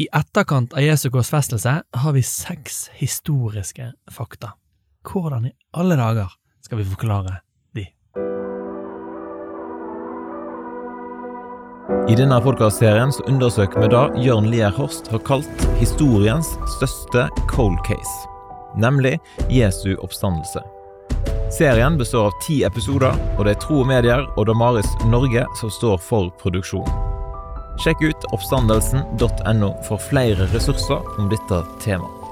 I etterkant av Jesu korsfestelse har vi seks historiske fakta. Hvordan i alle dager skal vi forklare de? I denne podkastserien undersøker vi det Jørn Lier Horst har kalt historiens største cold case, nemlig Jesu oppstandelse. Serien består av ti episoder, og det er Tro og Medier og Damaris Norge som står for produksjonen. Sjekk ut oppstandelsen.no for flere ressurser om dette temaet.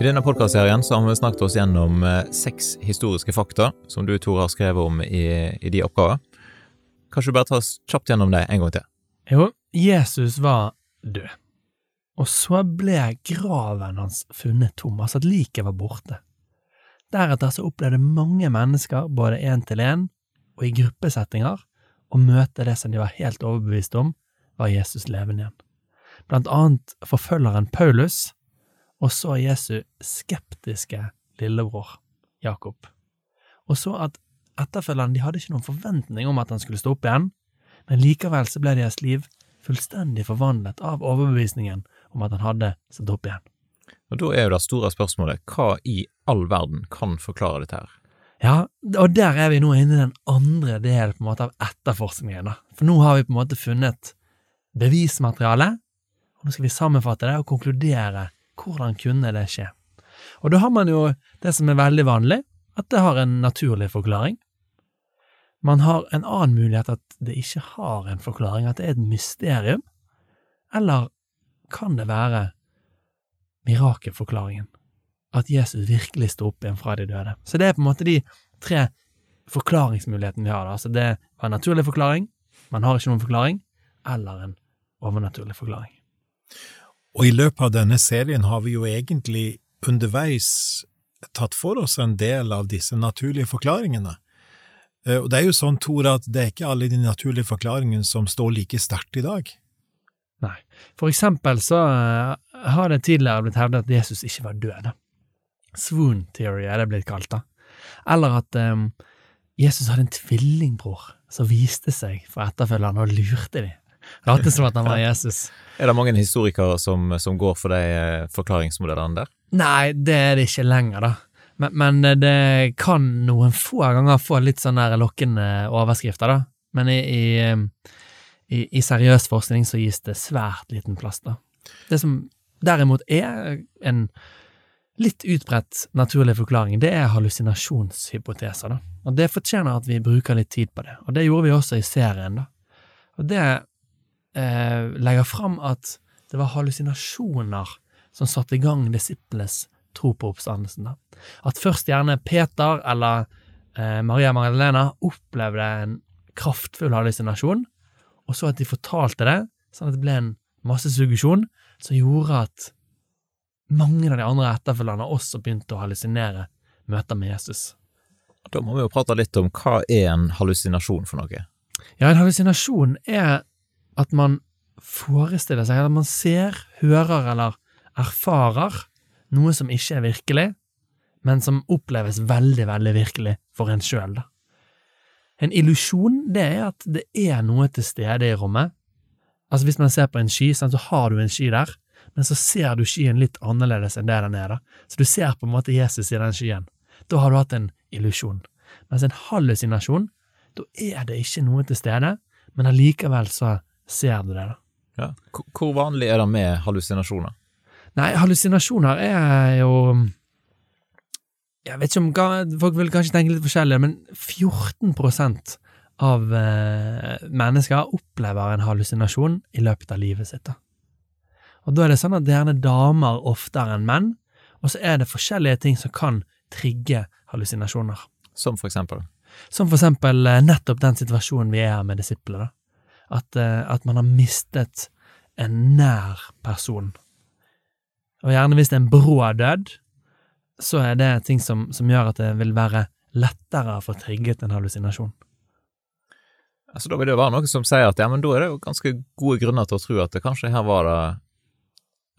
I denne podkastserien har vi snakket oss gjennom eh, seks historiske fakta som du, Tore, har skrevet om i, i de oppgaver. Kanskje du bare ta oss kjapt gjennom det en gang til? Jo, Jesus var død, og så ble graven hans funnet tom, altså at liket var borte. Deretter så opplevde mange mennesker, både én til én og i gruppesettinger, å møte det som de var helt overbevist om var Jesus levende igjen. Blant annet forfølgeren Paulus, og så Jesu skeptiske lillebror Jakob. Og så at etterfølgerne de hadde ikke noen forventning om at han skulle stå opp igjen, men likevel så ble deres liv fullstendig forvandlet av overbevisningen om at han hadde stått opp igjen. Og Da er jo det store spørsmålet hva i all verden kan forklare dette her? Ja, og der er vi nå inne i den andre delen på en måte av etterforskningen. da. For nå har vi på en måte funnet bevismateriale, og nå skal vi sammenfatte det og konkludere hvordan kunne det skje. Og da har man jo det som er veldig vanlig, at det har en naturlig forklaring. Man har en annen mulighet at det ikke har en forklaring, at det er et mysterium. Eller kan det være mirakelforklaringen? At Jesus virkelig sto opp igjen fra de døde. Så det er på en måte de tre forklaringsmulighetene vi har. da. Altså det var en naturlig forklaring, man har ikke noen forklaring, eller en overnaturlig forklaring. Og i løpet av denne serien har vi jo egentlig underveis tatt for oss en del av disse naturlige forklaringene. Eh, Og det er jo sånn, Tor, at det er ikke alle de naturlige forklaringene som står like sterkt i dag. Nei. For eksempel så eh, har det tidligere blitt hevdet at Jesus ikke var død. Swoon theory er det blitt kalt, da. Eller at um, Jesus hadde en tvillingbror som viste seg for etterfølgerne og lurte dem. Late som at han var Jesus. Er det mange historikere som, som går for de eh, forklaringsmodellene der? Nei, det er det ikke lenger, da. Men, men eh, det kan noen få ganger få litt sånn der lokkende overskrifter, da. Men i, i, eh, i, i seriøs forskning så gis det svært liten plass, da. Det som derimot er en litt utbredt naturlig forklaring, det er hallusinasjonshypoteser, da. Og det fortjener at vi bruker litt tid på det, og det gjorde vi også i serien, da. Og det eh, legger fram at det var hallusinasjoner som satte i gang disiplenes tro på oppstandelsen. Da. At først gjerne Peter eller eh, Maria Magdalena opplevde en kraftfull hallusinasjon, og så at de fortalte det, sånn at det ble en massesuggesjon som gjorde at mange av de andre etterfølgerne også begynte å hallusinere møter med Jesus. Da må vi jo prate litt om hva er en hallusinasjon for noe? Ja, en hallusinasjon er at man forestiller seg, at man ser, hører eller erfarer noe som ikke er virkelig, men som oppleves veldig, veldig virkelig for en sjøl, da. En illusjon, det er at det er noe til stede i rommet. Altså, hvis man ser på en sky, så har du en sky der, men så ser du skyen litt annerledes enn det den er, da. Så du ser på en måte Jesus i den skyen. Da har du hatt en illusjon. Mens en hallusinasjon, da er det ikke noe til stede, men allikevel så ser du det, da. Ja. Hvor- vanlig er det med hallusinasjoner? Nei, hallusinasjoner er jo Jeg vet ikke om Folk vil kanskje tenke litt forskjellig, men 14 av eh, mennesker opplever en hallusinasjon i løpet av livet sitt. Og da er det sånn at det er gjerne damer oftere enn menn, og så er det forskjellige ting som kan trigge hallusinasjoner. Som for eksempel? Som for eksempel eh, nettopp den situasjonen vi er med disiplene. At, eh, at man har mistet en nær person. Og gjerne hvis det er en brå død, så er det ting som, som gjør at det vil være lettere å få trigget en hallusinasjon. Altså, da vil det være noe som sier at ja, men da er det jo ganske gode grunner til å tro at det kanskje her var det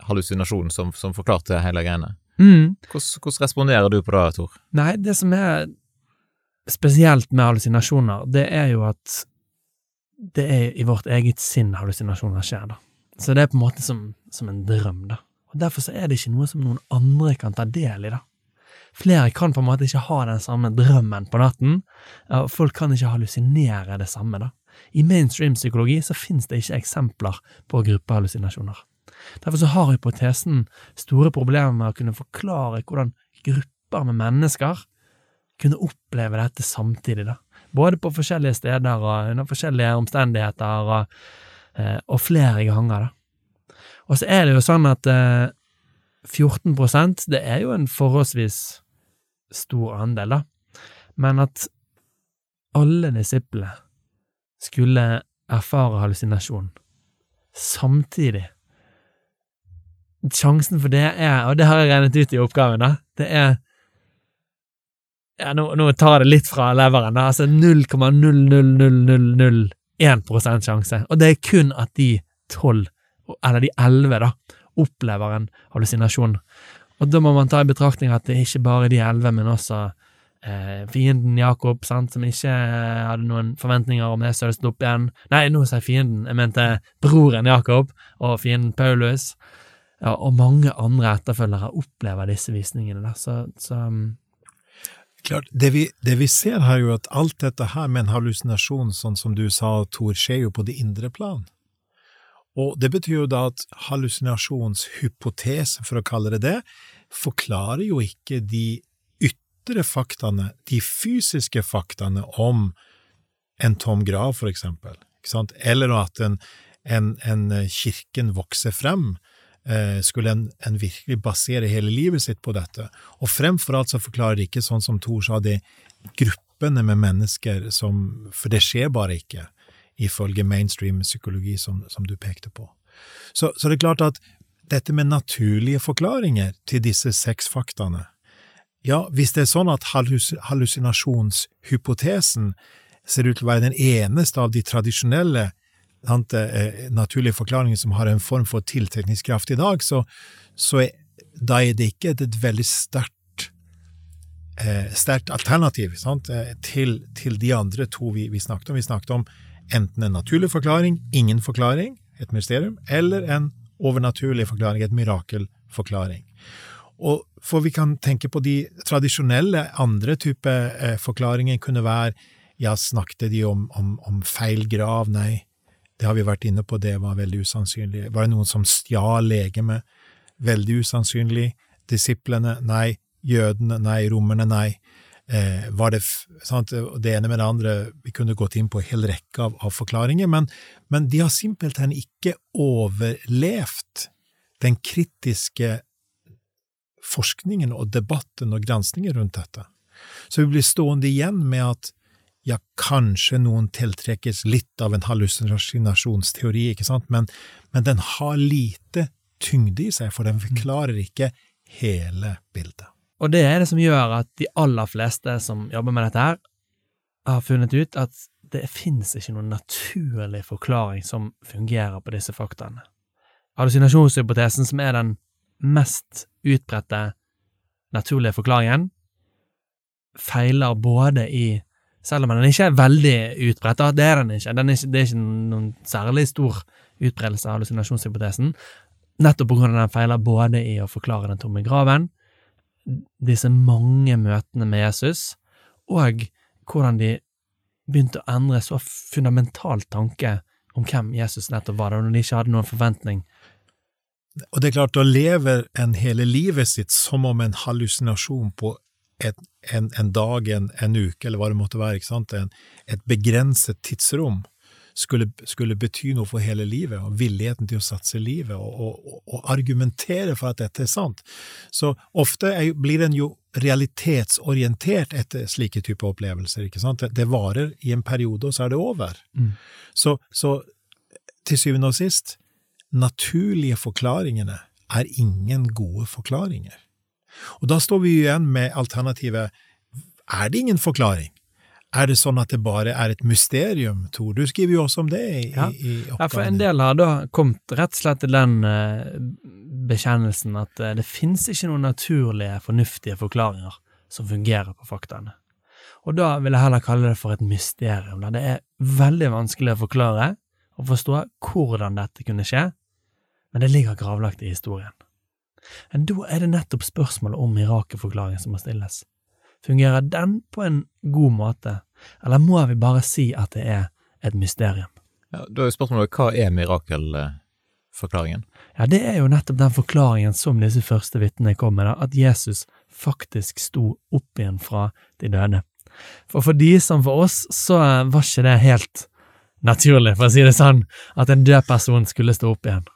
hallusinasjonen som, som forklarte hele greiene. Mm. Hvordan, hvordan responderer du på det, Tor? Nei, det som er spesielt med hallusinasjoner, det er jo at det er i vårt eget sinn hallusinasjoner skjer, da. Så det er på en måte som, som en drøm, da. Og Derfor så er det ikke noe som noen andre kan ta del i, da. Flere kan på en måte ikke ha den samme drømmen på natten, folk kan ikke hallusinere det samme, da. I mainstream psykologi så finnes det ikke eksempler på gruppehallusinasjoner. Derfor så har hypotesen store problemer med å kunne forklare hvordan grupper med mennesker kunne oppleve dette samtidig, da. Både på forskjellige steder og under forskjellige omstendigheter, og, eh, og flere ganger, da. Og så er det jo sånn at eh, 14% det er jo en forholdsvis stor andel, da, men at alle disiplene skulle erfare hallusinasjon samtidig. Sjansen for det er, og det har jeg regnet ut i oppgaven, da, det er ja, nå, nå tar jeg det litt fra leveren, da, altså 0,00001 sjanse, og det er kun at de tolv, eller de elleve, da, opplever en hallusinasjon. Og da må man ta i betraktning at det er ikke bare de elleve, men også eh, fienden Jakob, sant, som ikke hadde noen forventninger om det størrelsen opp igjen. Nei, nå sier fienden, jeg mente broren Jakob og fienden Paulus. Ja, og mange andre etterfølgere opplever disse visningene, da, så, så Klart, det vi, det vi, ser her, er jo at alt dette her med en hallusinasjon, sånn som du sa, Tor, skjer jo på det indre plan. Og det betyr jo da at hallusinasjonshypotesen, for å kalle det det, forklarer jo ikke de ytre faktaene, de fysiske faktaene om en tom grav, for eksempel, eller at en, en, en kirken vokser frem, Eh, skulle en, en, virkelig basere hele livet sitt på dette. Og fremfor alt så forklarer det ikke, sånn som Thor sa, de gruppene med mennesker som For det skjer bare ikke, ifølge mainstream psykologi, som, som du pekte på. Så, så, det er klart at dette med naturlige forklaringer til disse seks faktaene Ja, hvis det er sånn at hallusinasjonshypotesen ser ut til å være den eneste av de tradisjonelle Eh, naturlige forklaringene som har en form for tiltrekningskraft i dag, så, så er, da er det ikke et, veldig sterkt eh, sterkt alternativ sant, til, til, de andre to vi, vi, snakket om. Vi snakket om enten en naturlig forklaring, ingen forklaring, et mysterium, eller en overnaturlig forklaring, et mirakelforklaring. Og for vi kan tenke på de tradisjonelle andre typer eh, forklaringer kunne være ja, snakket de om, om, om feil grav? Nei. Det har vi vært inne på, det var veldig usannsynlig. Var det noen som stjal legemet? Veldig usannsynlig. Disiplene? Nei. Jødene? Nei. Romerne? Nei. Eh, var det sant, det ene med det andre Vi kunne gått inn på en hel rekke av, av forklaringer, men, men, de har simpelthen ikke overlevd den kritiske forskningen og debatten og granskningen rundt dette. Så vi blir stående igjen med at ja, kanskje noen tiltrekkes litt av en hallusinasjonsteori, ikke sant, men, men den har lite tyngde i seg, for den forklarer ikke hele bildet. Og det er det som gjør at de aller fleste som jobber med dette her, har funnet ut at det finnes ikke noen naturlig forklaring som fungerer på disse faktaene. Hallusinasjonshypotesen, som er den mest utbredte naturlige forklaringen, feiler både i selv om den ikke er veldig utbredt. Det er den ikke. Den er ikke det er ikke noen særlig stor utbredelse av hallusinasjonshypotesen, nettopp på grunn av den feiler både i å forklare den tomme graven, disse mange møtene med Jesus, og hvordan de begynte å endre så fundamentalt tanke om hvem Jesus nettopp var, når de ikke hadde noen forventning. Og det er klart, da lever en hele livet sitt som om en hallusinasjon på et, en, en, dag, en, en, uke, eller hva det måtte være, en, et begrenset tidsrom, skulle, skulle, bety noe for hele livet, og villigheten til å satse livet, og, og, og argumentere for at dette er sant. Så ofte er, blir en jo realitetsorientert etter slike typer opplevelser. ikke sant? Det, det, varer i en periode, og så er det over. Mm. Så, så til syvende og sist, naturlige forklaringene er ingen gode forklaringer. Og da står vi igjen med alternativet er det ingen forklaring? Er det sånn at det bare er et mysterium, Tor? Du skriver jo også om det i, ja. i oppgaven. Ja, for en del har da kommet rett og slett til den uh, bekjennelsen at uh, det finnes ikke noen naturlige, fornuftige forklaringer som fungerer på faktaene. Og da vil jeg heller kalle det for et mysterium. Da. Det er veldig vanskelig å forklare og forstå hvordan dette kunne skje, men det ligger gravlagt i historien. Men da er det nettopp spørsmålet om mirakelforklaring som må stilles. Fungerer den på en god måte, eller må vi bare si at det er et mysterium? Ja, da er spørsmålet hva er mirakelforklaringen? Ja, det er jo nettopp den forklaringen som disse første vitnene kom med, da, at Jesus faktisk sto opp igjen fra de døde. For for de som for oss, så var ikke det helt naturlig, for å si det sånn, at en død person skulle stå opp igjen.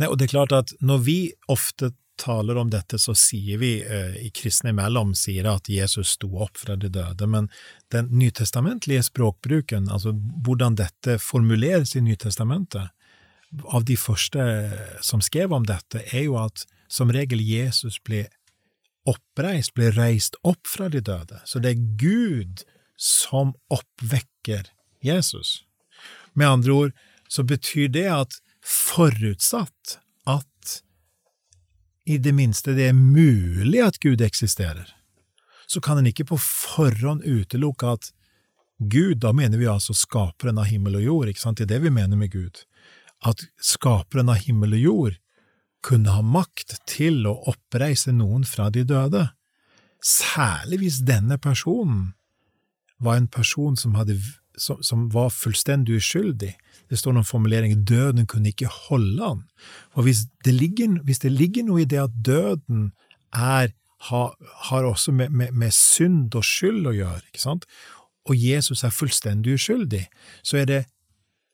Nei, og det er klart at når vi ofte taler om dette, så sier vi eh, i kristne imellom sier at Jesus sto opp fra de døde, men den nytestamentlige språkbruken, altså hvordan dette formuleres i Nytestamentet, av de første som skrev om dette, er jo at som regel Jesus ble oppreist, ble reist opp fra de døde. Så det er Gud som oppvekker Jesus. Med andre ord så betyr det at forutsatt at i det minste det er mulig at Gud eksisterer, så kan en ikke på forhånd utelukke at Gud, da mener vi altså skaperen av himmel og jord, ikke sant, det er det vi mener med Gud, at skaperen av himmel og jord kunne ha makt til å oppreise noen fra de døde, særlig hvis denne personen var en person som, hadde, som, som var fullstendig uskyldig. Det står noen formuleringer døden kunne ikke holde han. For hvis det ligger, hvis det ligger noe i det at døden er, har, har også med, med, med, synd og skyld å gjøre, ikke sant? og Jesus er fullstendig uskyldig, så er det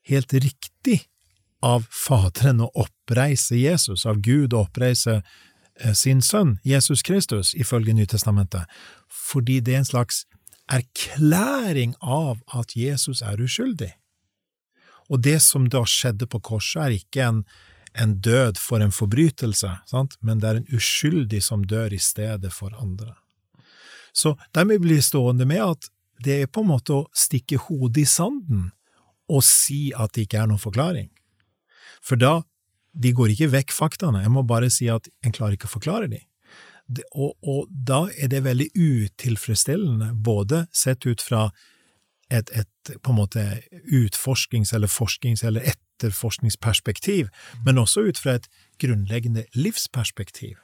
helt riktig av Faderen å oppreise Jesus, av Gud å oppreise eh, sin sønn, Jesus Kristus, ifølge Nytestamentet, fordi det er en slags erklæring av at Jesus er uskyldig. Og det som da skjedde på korset, er ikke en, en død for en forbrytelse, sant? men det er en uskyldig som dør i stedet for andre. Så dermed blir det stående med at det er på en måte å stikke hodet i sanden og si at det ikke er noen forklaring. For da de går ikke vekk faktaene, jeg må bare si at en klarer ikke å forklare de. Og, og, da er det veldig utilfredsstillende, både sett ut fra et, et på en måte utforskings- eller forsknings- eller etterforskningsperspektiv, men også ut fra et grunnleggende livsperspektiv.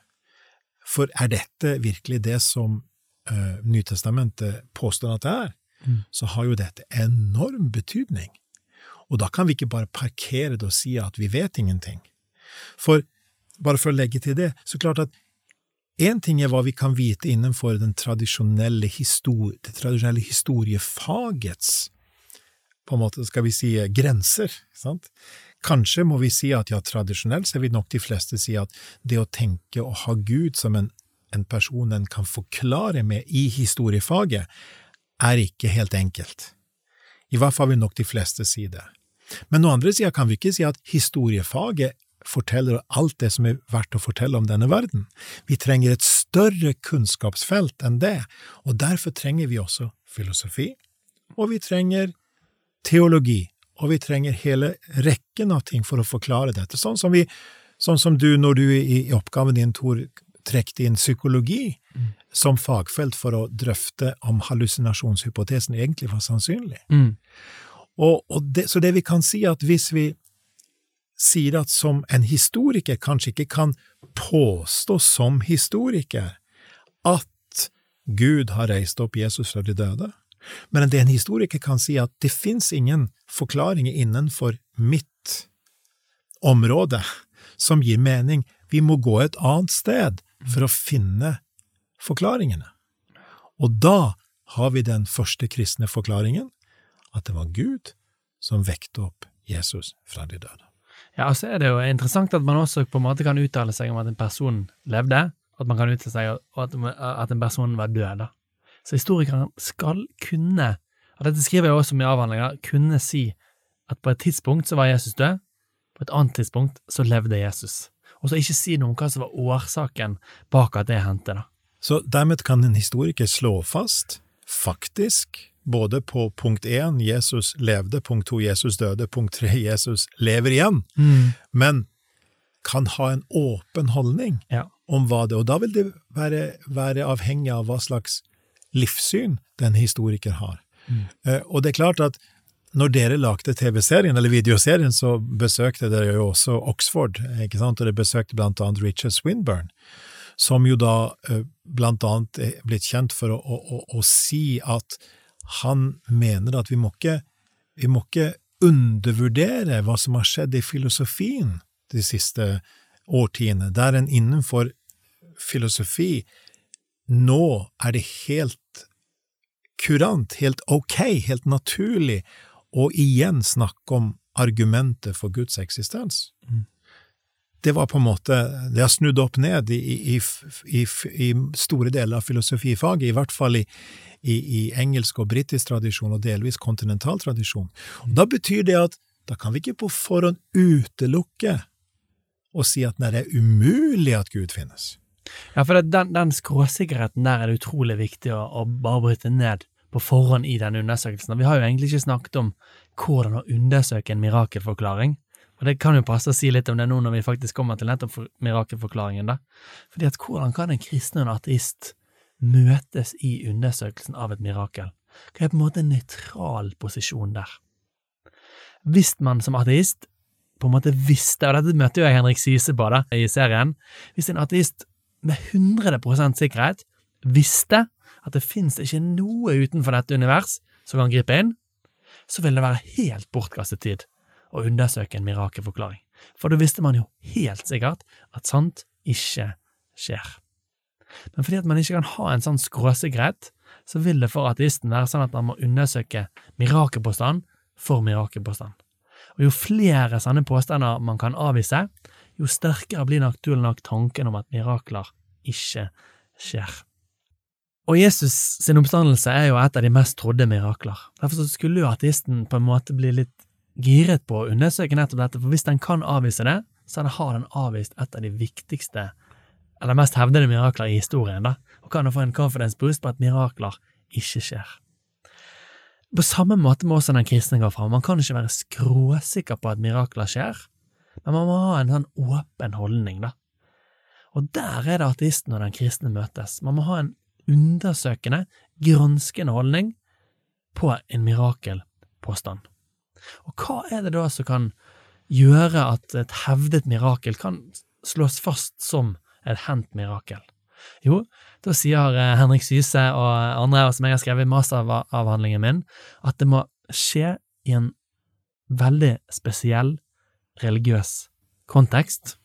For er dette virkelig det som uh, Nytestamentet påstår at det er, mm. så har jo dette enorm betydning. Og da kan vi ikke bare parkere det og si at vi vet ingenting. For, bare for å legge til det, så klart at én ting er hva vi kan vite innenfor den tradisjonelle historie, det tradisjonelle historiefagets på en måte, skal vi si, grenser. Sant? Kanskje må vi si at ja, tradisjonelt så vil nok de fleste si at det å tenke og ha Gud som en, en person en kan forklare med i historiefaget, er ikke helt enkelt. I hvert fall vil nok de fleste si det. Men noe andre sida kan vi ikke si at historiefaget forteller alt det som er verdt å fortelle om denne verden. Vi trenger et større kunnskapsfelt enn det, og derfor trenger vi også filosofi, og vi trenger teologi, og vi trenger hele rekken av ting for å forklare dette, sånn som, vi, sånn som du, når du i, i oppgaven din, Tor, trekte inn psykologi mm. som fagfelt for å drøfte om hallusinasjonshypotesen egentlig var sannsynlig. Mm. Og, og det, så det vi kan si, at hvis vi sier at som en historiker kanskje ikke kan påstå som historiker at Gud har reist opp Jesus fra de døde, men det en historiker kan si, at det fins ingen forklaringer innenfor mitt område som gir mening, vi må gå et annet sted for å finne forklaringene. Og da har vi den første kristne forklaringen, at det var Gud som vekte opp Jesus fra de døde. Ja, og så er det jo interessant at man også på en måte kan uttale seg om at en person levde, at man kan uttale seg om at en person var død. da. Så historikeren skal kunne, og dette skriver jeg også om i avhandlinger, kunne si at på et tidspunkt så var Jesus død, på et annet tidspunkt så levde Jesus og så ikke si noe om hva som var årsaken bak at det hendte. da. Så dermed kan en historiker slå fast, faktisk, både på punkt én Jesus levde, punkt to Jesus døde, punkt tre Jesus lever igjen, mm. men kan ha en åpen holdning ja. om hva det Og da vil det være, være avhengig av hva slags livssyn den historiker har. Mm. Eh, Og det er klart at når dere lagde TV-serien, eller videoserien, så besøkte dere jo også Oxford, ikke sant, og dere besøkte blant annet Richard Swinburne, som jo da eh, blant annet er blitt kjent for å, å, å, å si at han mener at vi må ikke, vi må ikke undervurdere hva som har skjedd i filosofien de siste årtiene, der en innenfor filosofi nå er det helt kurant, helt ok, helt naturlig å igjen snakke om argumentet for Guds eksistens. Mm. Det var på en måte Det har snudd opp ned i, i, i, i store deler av filosofifaget, i hvert fall i, engelsk og britisk tradisjon, og delvis kontinental tradisjon. Og da betyr det at da kan vi ikke på forhånd utelukke og si at det er umulig at Gud finnes. Ja, for den, den skråsikkerheten der er det utrolig viktig å, å bare bryte ned på forhånd i den undersøkelsen. Vi har jo egentlig ikke snakket om hvordan å undersøke en mirakelforklaring. Og det kan jo passe å si litt om det nå når vi faktisk kommer til nettopp for mirakelforklaringen, da. Fordi at hvordan kan en kristen og en ateist møtes i undersøkelsen av et mirakel? Hva er på en måte en nøytral posisjon der? Hvis man som ateist på en måte visste, og dette møtte jo jeg Henrik Syse på da, i serien, hvis en ateist med 100 sikkerhet visste at det fins ikke noe utenfor dette univers som kan gripe inn, så ville det være helt bortkastet tid å undersøke en mirakelforklaring. For da visste man jo helt sikkert at sant ikke skjer. Men fordi at man ikke kan ha en sånn skråsikkerhet, så vil det for ateisten være sånn at man må undersøke mirakelpåstand for mirakelpåstand. Og jo flere sånne påstander man kan avvise, jo sterkere blir naturlig nok tanken om at mirakler ikke skjer. Og Jesus sin oppstandelse er jo et av de mest trodde mirakler. Derfor skulle jo ateisten på en måte bli litt giret på å undersøke nettopp dette, for hvis den kan avvise det, så har den avvist et av de viktigste, eller mest hevdede mirakler i historien, da, og kan få en confidence boost på at mirakler ikke skjer. På samme måte må også den kristne gå fram. Man kan ikke være skråsikker på at mirakler skjer, men man må ha en sånn åpen holdning, da. Og der er det ateisten og den kristne møtes. Man må ha en undersøkende, granskende holdning på en mirakelpåstand. Og hva er det da som kan gjøre at et hevdet mirakel kan slås fast som et hendt mirakel? Jo, da sier Henrik Syse og andre som jeg har skrevet i masteravhandlingen min, at det må skje i en veldig spesiell religiøs kontekst,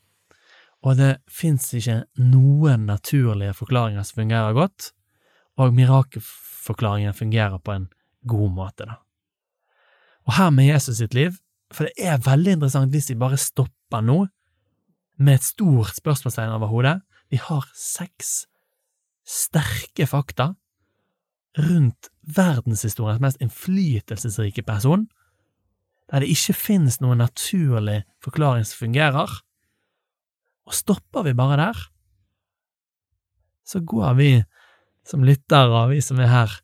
og det fins ikke noen naturlige forklaringer som fungerer godt, og mirakelforklaringen fungerer på en god måte, da. Og her med Jesus sitt liv, for det er veldig interessant hvis vi bare stopper nå, med et stort spørsmålstegn over hodet, vi har seks sterke fakta rundt verdenshistoriens mest innflytelsesrike person, der det ikke finnes noen naturlig forklaring som fungerer, og stopper vi bare der, så går vi som lyttere, vi som er her,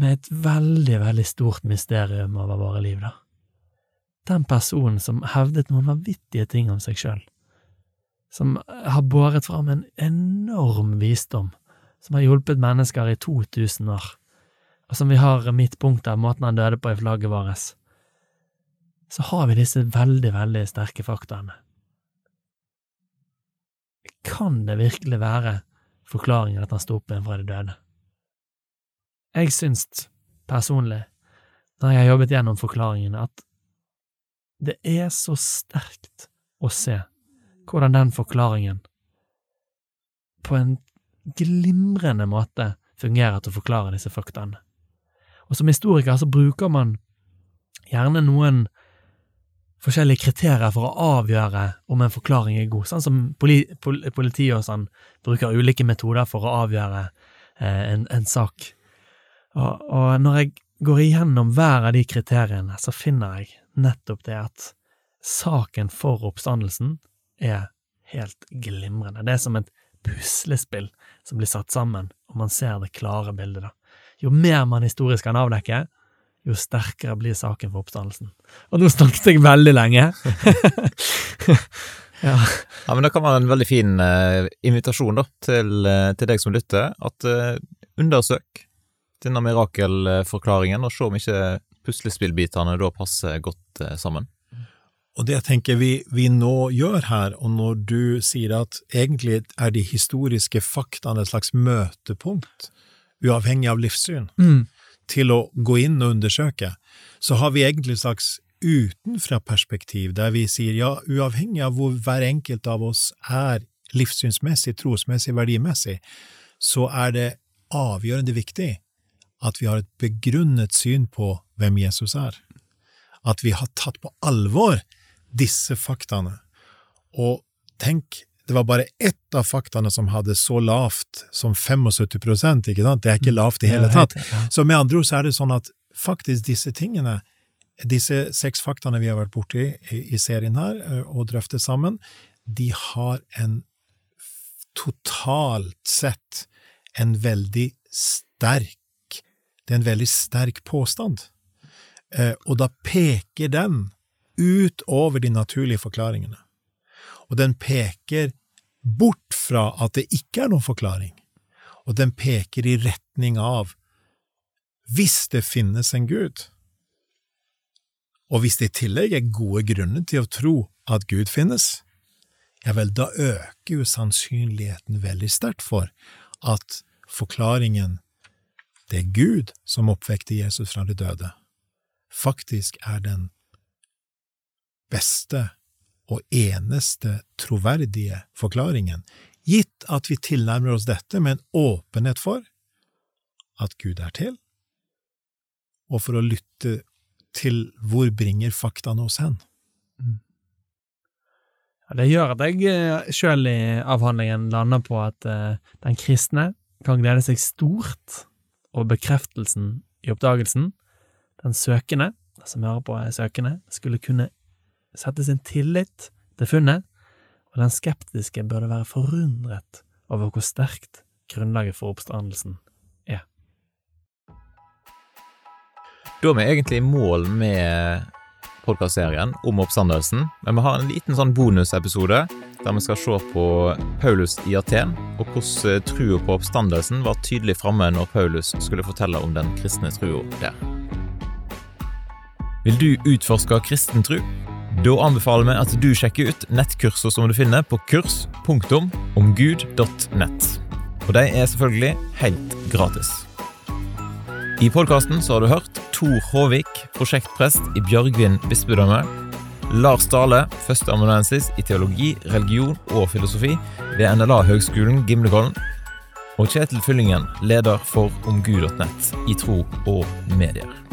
med et veldig, veldig stort mysterium over våre liv, da. Den personen som hevdet noen vanvittige ting om seg sjøl, som har båret fram en enorm visdom, som har hjulpet mennesker i 2000 år, og som vi har midtpunktet av måten han døde på i flagget vårt, så har vi disse veldig, veldig sterke faktaene. Kan det virkelig være forklaringen at han sto opp igjen fra de døde? Jeg syns personlig, når jeg har jobbet gjennom forklaringene, at det er så sterkt å se hvordan den forklaringen på en glimrende måte fungerer til å forklare disse faktaene. Og som historiker så bruker man gjerne noen forskjellige kriterier for å avgjøre om en forklaring er god, sånn som politiet og sånn bruker ulike metoder for å avgjøre eh, en, en sak. Og, og når jeg går igjennom hver av de kriteriene, så finner jeg nettopp det at saken for oppstandelsen er helt glimrende. Det er som et puslespill som blir satt sammen, og man ser det klare bildet, da. Jo mer man historisk kan avdekke, jo sterkere blir saken for oppstandelsen. Og nå snakket jeg veldig lenge! ja. ja, men da kan ha en veldig fin uh, invitasjon da, til, uh, til, deg som lytter, at uh, undersøk denne mirakelforklaringen, og se om ikke puslespillbitene da passer godt eh, sammen. Og det jeg tenker vi, vi nå gjør her, og når du sier at egentlig er de historiske faktaene et slags møtepunkt, uavhengig av livssyn, Mm. til å gå inn og undersøke, så har vi egentlig et slags utenfra-perspektiv, der vi sier ja, uavhengig av hvor hver enkelt av oss er livssynsmessig, trosmessig, verdimessig, så er det avgjørende viktig at vi har et begrunnet syn på hvem Jesus er. At vi har tatt på alvor disse faktaene. Og tenk, det var bare ett av faktaene som hadde så lavt som 75% ikke sant? Det er ikke lavt i hele tatt. Så med andre ord så er det sånn at faktisk disse tingene, disse seks faktaene vi har vært borti i, serien her og drøftet sammen, de har en totalt sett en veldig sterk Det er en veldig sterk påstand. Eh, og da peker den utover de naturlige forklaringene. Og den peker bort fra at det ikke er noen forklaring, og den peker i retning av hvis det finnes en Gud, og hvis det i tillegg er gode grunner til å tro at Gud finnes, ja vel, da øker jo sannsynligheten veldig sterkt for at forklaringen det er Gud som oppvekte Jesus fra de døde, faktisk er den beste og eneste troverdige forklaringen, gitt at vi tilnærmer oss dette med en åpenhet for at Gud er til, og for å lytte til hvor bringer faktaene oss hen. Ja, det gjør at jeg sjøl i avhandlingen lander på at eh, den kristne kan glede seg stort over bekreftelsen i oppdagelsen. Den søkende, den som hører på er søkende, skulle kunne sette sin tillit til funnet, og den skeptiske burde være forundret over hvor sterkt grunnlaget for oppstandelsen er. Da er vi egentlig i mål med podkastserien om oppstandelsen, men vi har en liten sånn bonusepisode der vi skal se på Paulus i Aten, og hvordan trua på oppstandelsen var tydelig framme når Paulus skulle fortelle om den kristne trua der. Vil du utforske kristen tru? Da anbefaler vi at du sjekker ut nettkurser som du finner på kurs.omgud.nett. Og de er selvfølgelig helt gratis. I podkasten har du hørt Tor Håvik, prosjektprest i Bjørgvin bispedømme. Lars Dale, førsteamanuensis i teologi, religion og filosofi ved NLA-høgskolen Gimlekollen. Og Kjetil Fyllingen, leder for omgud.nett i tro og medier.